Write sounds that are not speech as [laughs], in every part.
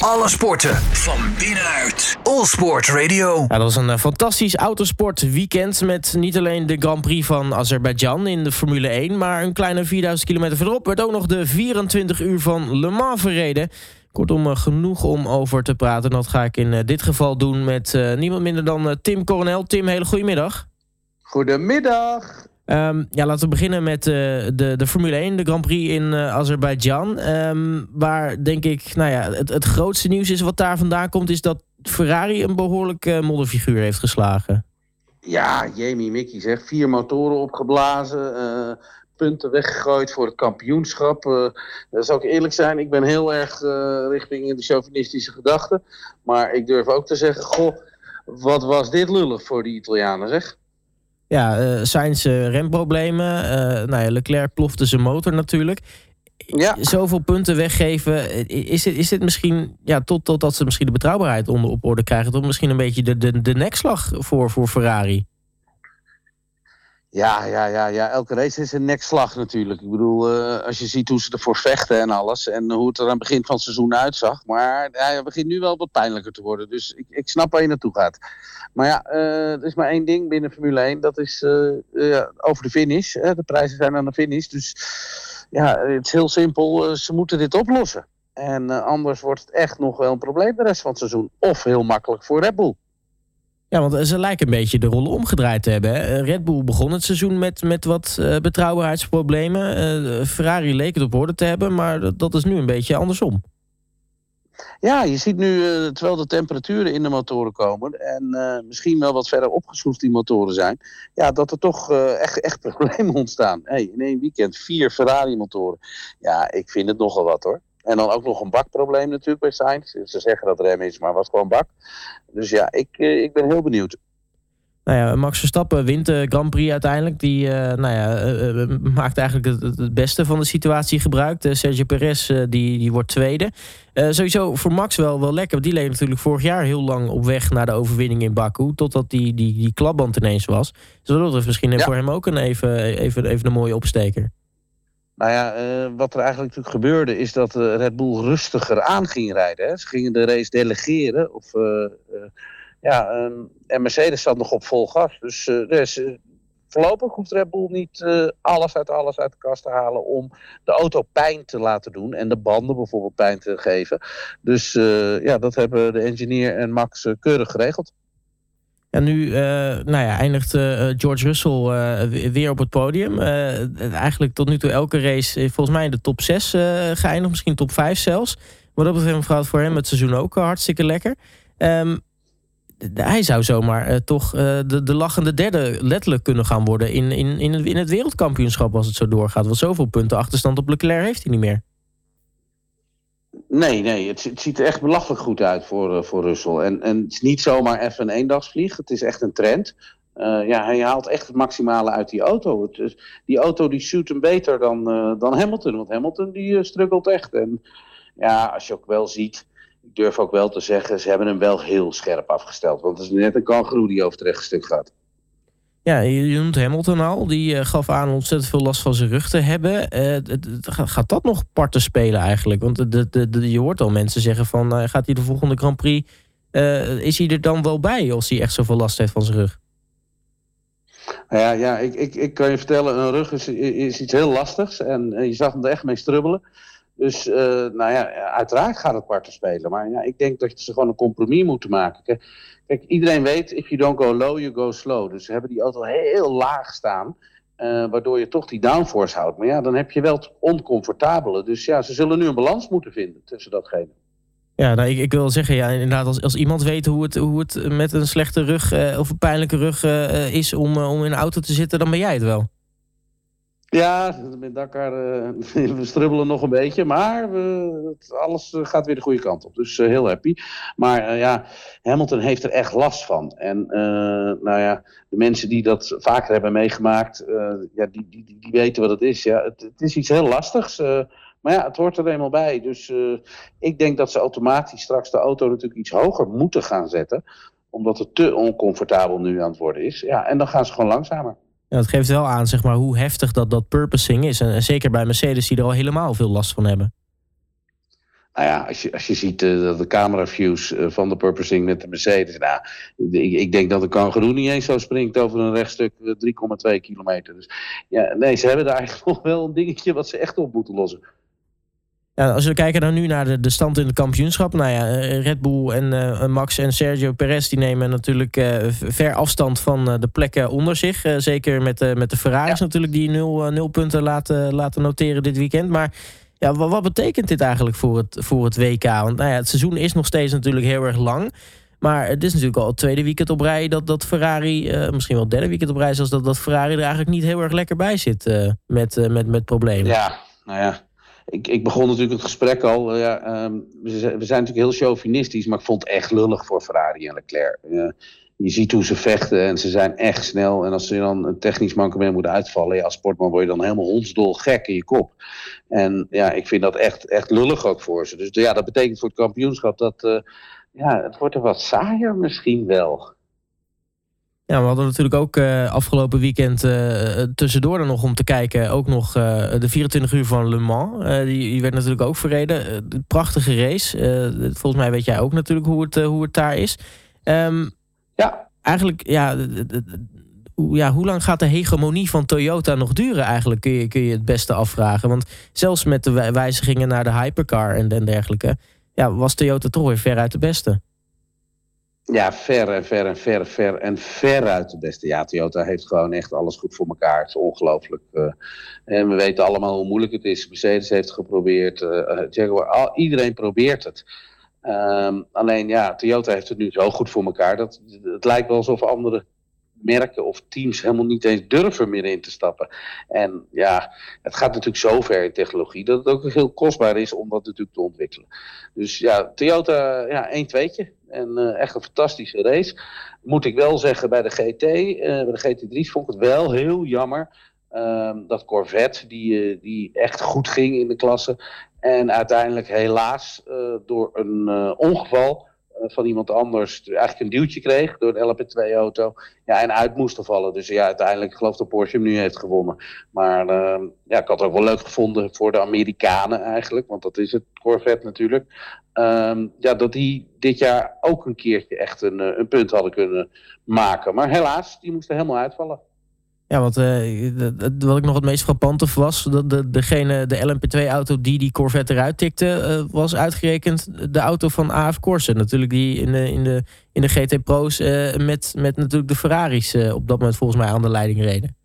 Alle sporten van binnenuit. All Sport Radio. Ja, dat was een uh, fantastisch autosport weekend met niet alleen de Grand Prix van Azerbeidzjan in de Formule 1, maar een kleine 4000 kilometer verderop werd ook nog de 24 uur van Le Mans verreden. Kortom, uh, genoeg om over te praten. Dat ga ik in uh, dit geval doen met niemand minder dan Tim Coronel. Tim, hele goedemiddag. Goedemiddag. Um, ja, laten we beginnen met uh, de, de Formule 1, de Grand Prix in uh, Azerbeidzjan. Um, waar denk ik, nou ja, het, het grootste nieuws is wat daar vandaan komt, is dat Ferrari een behoorlijk uh, modderfiguur heeft geslagen. Ja, Jamie Mickey zegt, vier motoren opgeblazen, punten weggegooid voor het kampioenschap. dat zou ik eerlijk zijn, ik ben heel erg richting de chauvinistische gedachten. Maar ik durf ook te zeggen, goh, wat was dit lullig voor die Italianen, zeg. Ja, uh, Sainz uh, remproblemen. Uh, nou ja, Leclerc plofte zijn motor natuurlijk. Ja. Zoveel punten weggeven. Is dit, is dit misschien, ja, tot, totdat ze misschien de betrouwbaarheid onder op orde krijgen, toch misschien een beetje de, de, de nekslag voor, voor Ferrari? Ja, ja, ja, ja, elke race is een nekslag natuurlijk. Ik bedoel, uh, als je ziet hoe ze ervoor vechten en alles. En hoe het er aan het begin van het seizoen uitzag. Maar het begint nu wel wat pijnlijker te worden. Dus ik, ik snap waar je naartoe gaat. Maar ja, uh, er is maar één ding binnen Formule 1. Dat is uh, over de finish. de prijzen zijn aan de finish. Dus ja, het is heel simpel. ze moeten dit oplossen. En anders wordt het echt nog wel een probleem de rest van het seizoen. Of heel makkelijk voor Red Bull. Ja, want ze lijken een beetje de rollen omgedraaid te hebben. Hè? Red Bull begon het seizoen met, met wat uh, betrouwbaarheidsproblemen. Uh, Ferrari leek het op orde te hebben, maar dat, dat is nu een beetje andersom. Ja, je ziet nu, terwijl de temperaturen in de motoren komen... en misschien wel wat verder opgeschroefd die motoren zijn... ja, dat er toch echt, echt [laughs] problemen ontstaan. Hey, in één weekend vier Ferrari-motoren. Ja, ik vind het nogal wat hoor. En dan ook nog een bakprobleem natuurlijk bij Sainz. Ze zeggen dat rem is, maar was gewoon bak. Dus ja, ik, eh, ik ben heel benieuwd. Nou ja, Max Verstappen wint de Grand Prix uiteindelijk. Die uh, nou ja, uh, maakt eigenlijk het, het, beste van de situatie gebruik. Uh, Sergio Perez die, die wordt tweede. sowieso voor Max wel, wel lekker. Want die leek natuurlijk vorig jaar heel lang op weg naar de overwinning in Baku. Totdat die, die, die klapband ineens was. Dus dat is misschien ja. voor hem ook een even, even, even een mooie opsteker. Nou ja, uh, wat er eigenlijk natuurlijk gebeurde is dat uh, Red Bull rustiger aan ging rijden. Hè. Ze gingen de race delegeren. Of, uh, ja, en Mercedes zat nog op vol gas. Dus, dus voorlopig hoeft Red Bull niet alles uit alles uit de kast te halen om de auto pijn te laten doen. En de banden bijvoorbeeld pijn te geven. Dus ja, dat hebben de engineer en Max keurig geregeld. En nu uh, nou ja, eindigt uh, George Russell uh, weer op het podium. eigenlijk tot nu toe elke race volgens mij in de top 6 geëindigd. Misschien top 5 zelfs. Wat dat betreft mevrouw voor hem het seizoen ook hartstikke lekker. Um, hij zou zomaar toch de, de lachende derde letterlijk kunnen gaan worden in, in, in, het, in het wereldkampioenschap als het zo doorgaat. Want zoveel punten achterstand op Leclerc heeft hij niet meer. Nee, nee, het, ziet er echt belachelijk goed uit voor, uh, voor Russell. En, en het is niet zomaar even een eendagsvlieg, het is echt een trend. Uh, ja, hij haalt echt het maximale uit die auto. Die auto die shoot hem beter dan, uh, dan Hamilton, want Hamilton die struggelt echt. En ja, als je ook wel ziet, ik durf ook wel te zeggen, ze hebben hem wel heel scherp afgesteld. Want het is net een kangeroe die over het rechte stuk gaat. Ja, je noemt Hamilton al. Die uh, gaf aan ontzettend veel last van zijn rug te hebben. Uh, gaat dat nog parten spelen eigenlijk? Want de, je hoort al mensen zeggen van... Uh, gaat hij de volgende Grand Prix... is hij er dan wel bij als hij echt zoveel last heeft van zijn rug? Ja, ja ik, ik, ik kan je vertellen, een rug is, is iets heel lastigs. En je zag hem er echt mee strubbelen. Dus nou ja, uiteraard gaat het parten spelen. Maar ja, ik denk dat ze gewoon een compromis moeten maken. Kijk, iedereen weet, if you don't go low, you go slow. Dus ze hebben die auto heel laag staan. Uh, waardoor je toch die downforce houdt. Maar ja, dan heb je wel het oncomfortabele. Dus ja, ze zullen nu een balans moeten vinden tussen datgene. Ja, nou, ik, ik wil zeggen, ja, inderdaad, als, als iemand weet hoe het, hoe het met een slechte rug uh, of een pijnlijke rug is om, om in een auto te zitten, dan ben jij het wel. Ja, met Dakar, uh, [laughs] we strubbelen nog een beetje, maar alles eh, gaat weer de goede kant op. Dus uh, heel happy. Maar ja, Hamilton heeft er echt last van. En nou ja, de mensen die dat vaker hebben meegemaakt, ja, die, die, die, die, weten wat het is. Ja, het, het is iets heel lastigs. maar ja, het hoort er eenmaal bij. Dus ik denk dat ze automatisch straks de auto natuurlijk iets hoger moeten gaan zetten. Omdat het te oncomfortabel nu aan het worden is. Ja, en dan gaan ze gewoon langzamer. Ja, het geeft wel aan zeg maar, hoe heftig dat, dat purposing is. En, zeker bij Mercedes die er al helemaal veel last van hebben. nou ja, als je, als je ziet uh, de cameraviews uh, van de purposing met de Mercedes. Nou, ik, denk dat de kangaroo niet eens zo springt over een rechtstuk 3,2 kilometer. Dus ja, nee, ze hebben daar eigenlijk [laughs] nog wel een dingetje wat ze echt op moeten lossen. Ja, als we kijken dan nu naar de, de stand in het kampioenschap. Nou ja, Red Bull en Max en Sergio Perez die nemen natuurlijk ver afstand van de plekken onder zich. zeker met, met de Ferraris natuurlijk die nul, nul punten laten, laten noteren dit weekend. Maar ja, wat, wat, betekent dit eigenlijk voor het, voor het WK? Want nou ja, het seizoen is nog steeds natuurlijk heel erg lang. Maar het is natuurlijk al het tweede weekend op rij dat, dat Ferrari, uh, misschien wel het derde weekend op rij, zoals dat, dat Ferrari er eigenlijk niet heel erg lekker bij zit uh, met, uh, met, met problemen. Ja, nou ja. Ik, ik begon natuurlijk het gesprek al. ja, um, we, zijn, natuurlijk heel chauvinistisch, maar ik vond het echt lullig voor Ferrari en Leclerc je ziet hoe ze vechten en ze zijn echt snel. En als ze dan een technisch mankement moeten uitvallen, ja, als sportman word je dan helemaal hondsdol gek in je kop. En ja, ik vind dat echt, echt lullig ook voor ze. Dus ja, dat betekent voor het kampioenschap dat, uh, ja, het wordt er wat saaier misschien wel. Ja, we hadden natuurlijk ook uh, afgelopen weekend uh, tussendoor dan nog om te kijken. Ook nog uh, de 24 uur van Le Mans. Die, die, werd natuurlijk ook verreden. prachtige race. volgens mij weet jij ook natuurlijk hoe het, hoe het daar is. Um, ja. Eigenlijk, ja, ja, hoe lang gaat de hegemonie van Toyota nog duren eigenlijk, kun je, kun je het beste afvragen. Want zelfs met de wijzigingen naar de hypercar en, en dergelijke, ja, was Toyota toch weer ver uit de beste. Ja, ver en ver en ver, ver en ver uit de beste. Ja, Toyota heeft gewoon echt alles goed voor elkaar. Het is ongelooflijk. Uh, en we weten allemaal hoe moeilijk het is. Mercedes heeft het geprobeerd. Uh, Jaguar, al, iedereen probeert het. Um, alleen ja, Toyota heeft het nu zo goed voor elkaar dat het lijkt wel alsof andere merken of teams helemaal niet eens durven meer in te stappen. En ja, het gaat natuurlijk zo ver in technologie dat het ook heel kostbaar is om dat natuurlijk te ontwikkelen. Dus ja, Toyota, ja, 1 tweetje. En uh, echt een fantastische race. Moet ik wel zeggen, bij de GT, eh, bij de GT3's vond ik het wel heel jammer. Um, dat Corvette, die, uh, die echt goed ging in de klasse, en uiteindelijk helaas door een ongeval van iemand anders eigenlijk een duwtje kreeg door de LP2-auto. Ja, en uit moest vallen. Dus ja, uiteindelijk geloof dat Porsche hem nu heeft gewonnen. Maar ehm, ja, ik had het ook wel leuk gevonden voor de Amerikanen eigenlijk. Want dat is het Corvette natuurlijk. Um, ja, dat die dit jaar ook een keertje echt een, een punt hadden kunnen maken. Maar helaas, die moesten helemaal uitvallen. Ja, wat, uh, wat ik nog het meest frappante was, dat de, degene, de LMP2-auto die die Corvette eruit tikte, uh, was uitgerekend de auto van AF Corse. Natuurlijk die in de, in de, in de GT Pro's uh, met, met natuurlijk de Ferraris op dat moment volgens mij aan de leiding reden.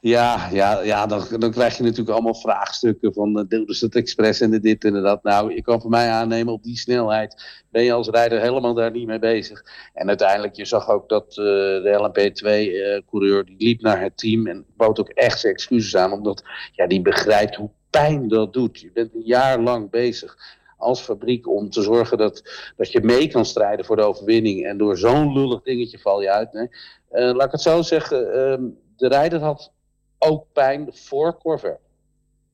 Ja, ja, ja dan, dan krijg je natuurlijk allemaal vraagstukken van uh, deelde ze het expres en de dit en dat. Nou, je kan voor mij aannemen op die snelheid ben je als rijder helemaal daar niet mee bezig. En uiteindelijk, je zag ook dat uh, de LMP2-coureur, uh, die liep naar het team en bood ook echt zijn excuses aan, omdat ja, die begrijpt hoe pijn dat doet. Je bent een jaar lang bezig als fabriek om te zorgen dat, dat je mee kan strijden voor de overwinning. En door zo'n lullig dingetje val je uit. Laat ik het zo zeggen, uh, de rijder had ook pijn voor Corvair.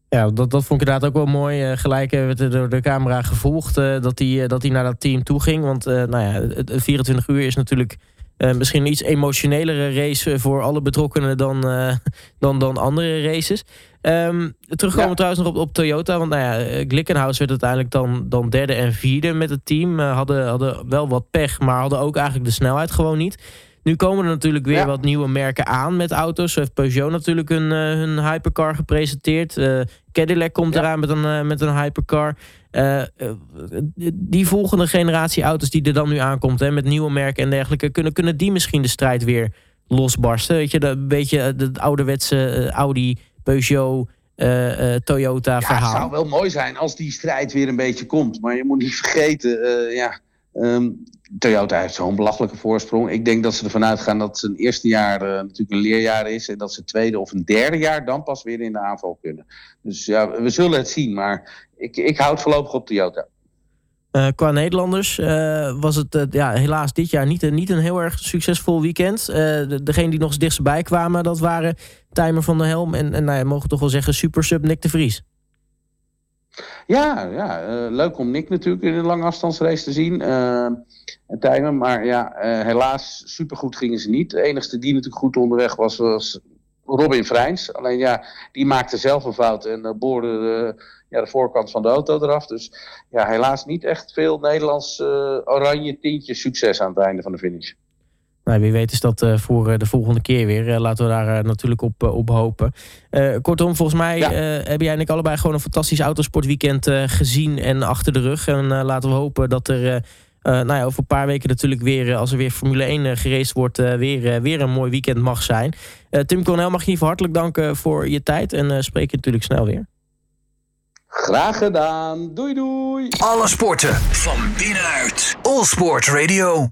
Ja, dat, dat vond ik inderdaad ook wel mooi. Uh, gelijk hebben we het door de camera gevolgd uh, dat hij uh, dat hij naar dat team toe ging. Want nou ja, het, 24 uur is natuurlijk misschien een iets emotionelere race voor alle betrokkenen dan, [laughs] dan, dan andere races. Um, terugkomen ja. trouwens nog op, op Toyota. Want nou ja, Glickenhaus werd uiteindelijk dan, dan derde en vierde met het team. hadden, hadden wel wat pech, maar hadden ook eigenlijk de snelheid gewoon niet. Nu komen er natuurlijk weer wat nieuwe merken aan met auto's. Zo heeft Peugeot natuurlijk een, uh, hun hypercar gepresenteerd. Uh, Cadillac komt eraan met een, uh, met een hypercar. die volgende generatie auto's die er dan nu aankomt, hè, met nieuwe merken en dergelijke, kunnen, kunnen die misschien de strijd weer losbarsten? Weet je, een beetje het ouderwetse Audi, Peugeot, Toyota verhaal. Het zou wel mooi zijn als die strijd weer een beetje komt. Maar je moet niet vergeten, ja, Um, Toyota heeft zo'n belachelijke voorsprong. Ik denk dat ze ervan uitgaan dat zijn eerste jaar uh, natuurlijk een leerjaar is. En dat ze tweede of een derde jaar dan pas weer in de aanval kunnen. Dus ja, we zullen het zien. Maar ik, ik houd voorlopig op Toyota. Uh, qua Nederlanders uh, was het ja, helaas dit jaar niet, niet een heel erg succesvol weekend. de, degene die nog eens dichtstbij kwamen, dat waren Timer van der Helm en, en nou mogen toch wel zeggen Super Sub Nick de Vries. Ja, ja uh, leuk om Nick natuurlijk in een lange afstandsrace te zien. Uh, en maar ja, uh, helaas supergoed gingen ze niet. De enigste die natuurlijk goed onderweg was, was Robin Vrijns. Alleen ja, die maakte zelf een fout en boorde ja, de voorkant van de auto eraf. Dus ja, helaas niet echt veel Nederlands oranje tintje succes aan het einde van de finish. Nou, wie weet is dat voor de volgende keer weer. laten we daar natuurlijk op, op hopen. kortom, volgens mij hebben jij en ik allebei gewoon een fantastisch autosportweekend gezien en achter de rug. En laten we hopen dat er uh, nou ja, over een paar weken natuurlijk weer, eh, als er weer Formule 1 uh, eh, geraced wordt, weer, weer een mooi weekend mag zijn. Tim Cornel, mag je in hartelijk danken voor je tijd en spreek je natuurlijk snel weer. Graag gedaan. Doei doei. Alle sporten van binnenuit. All Sport Radio.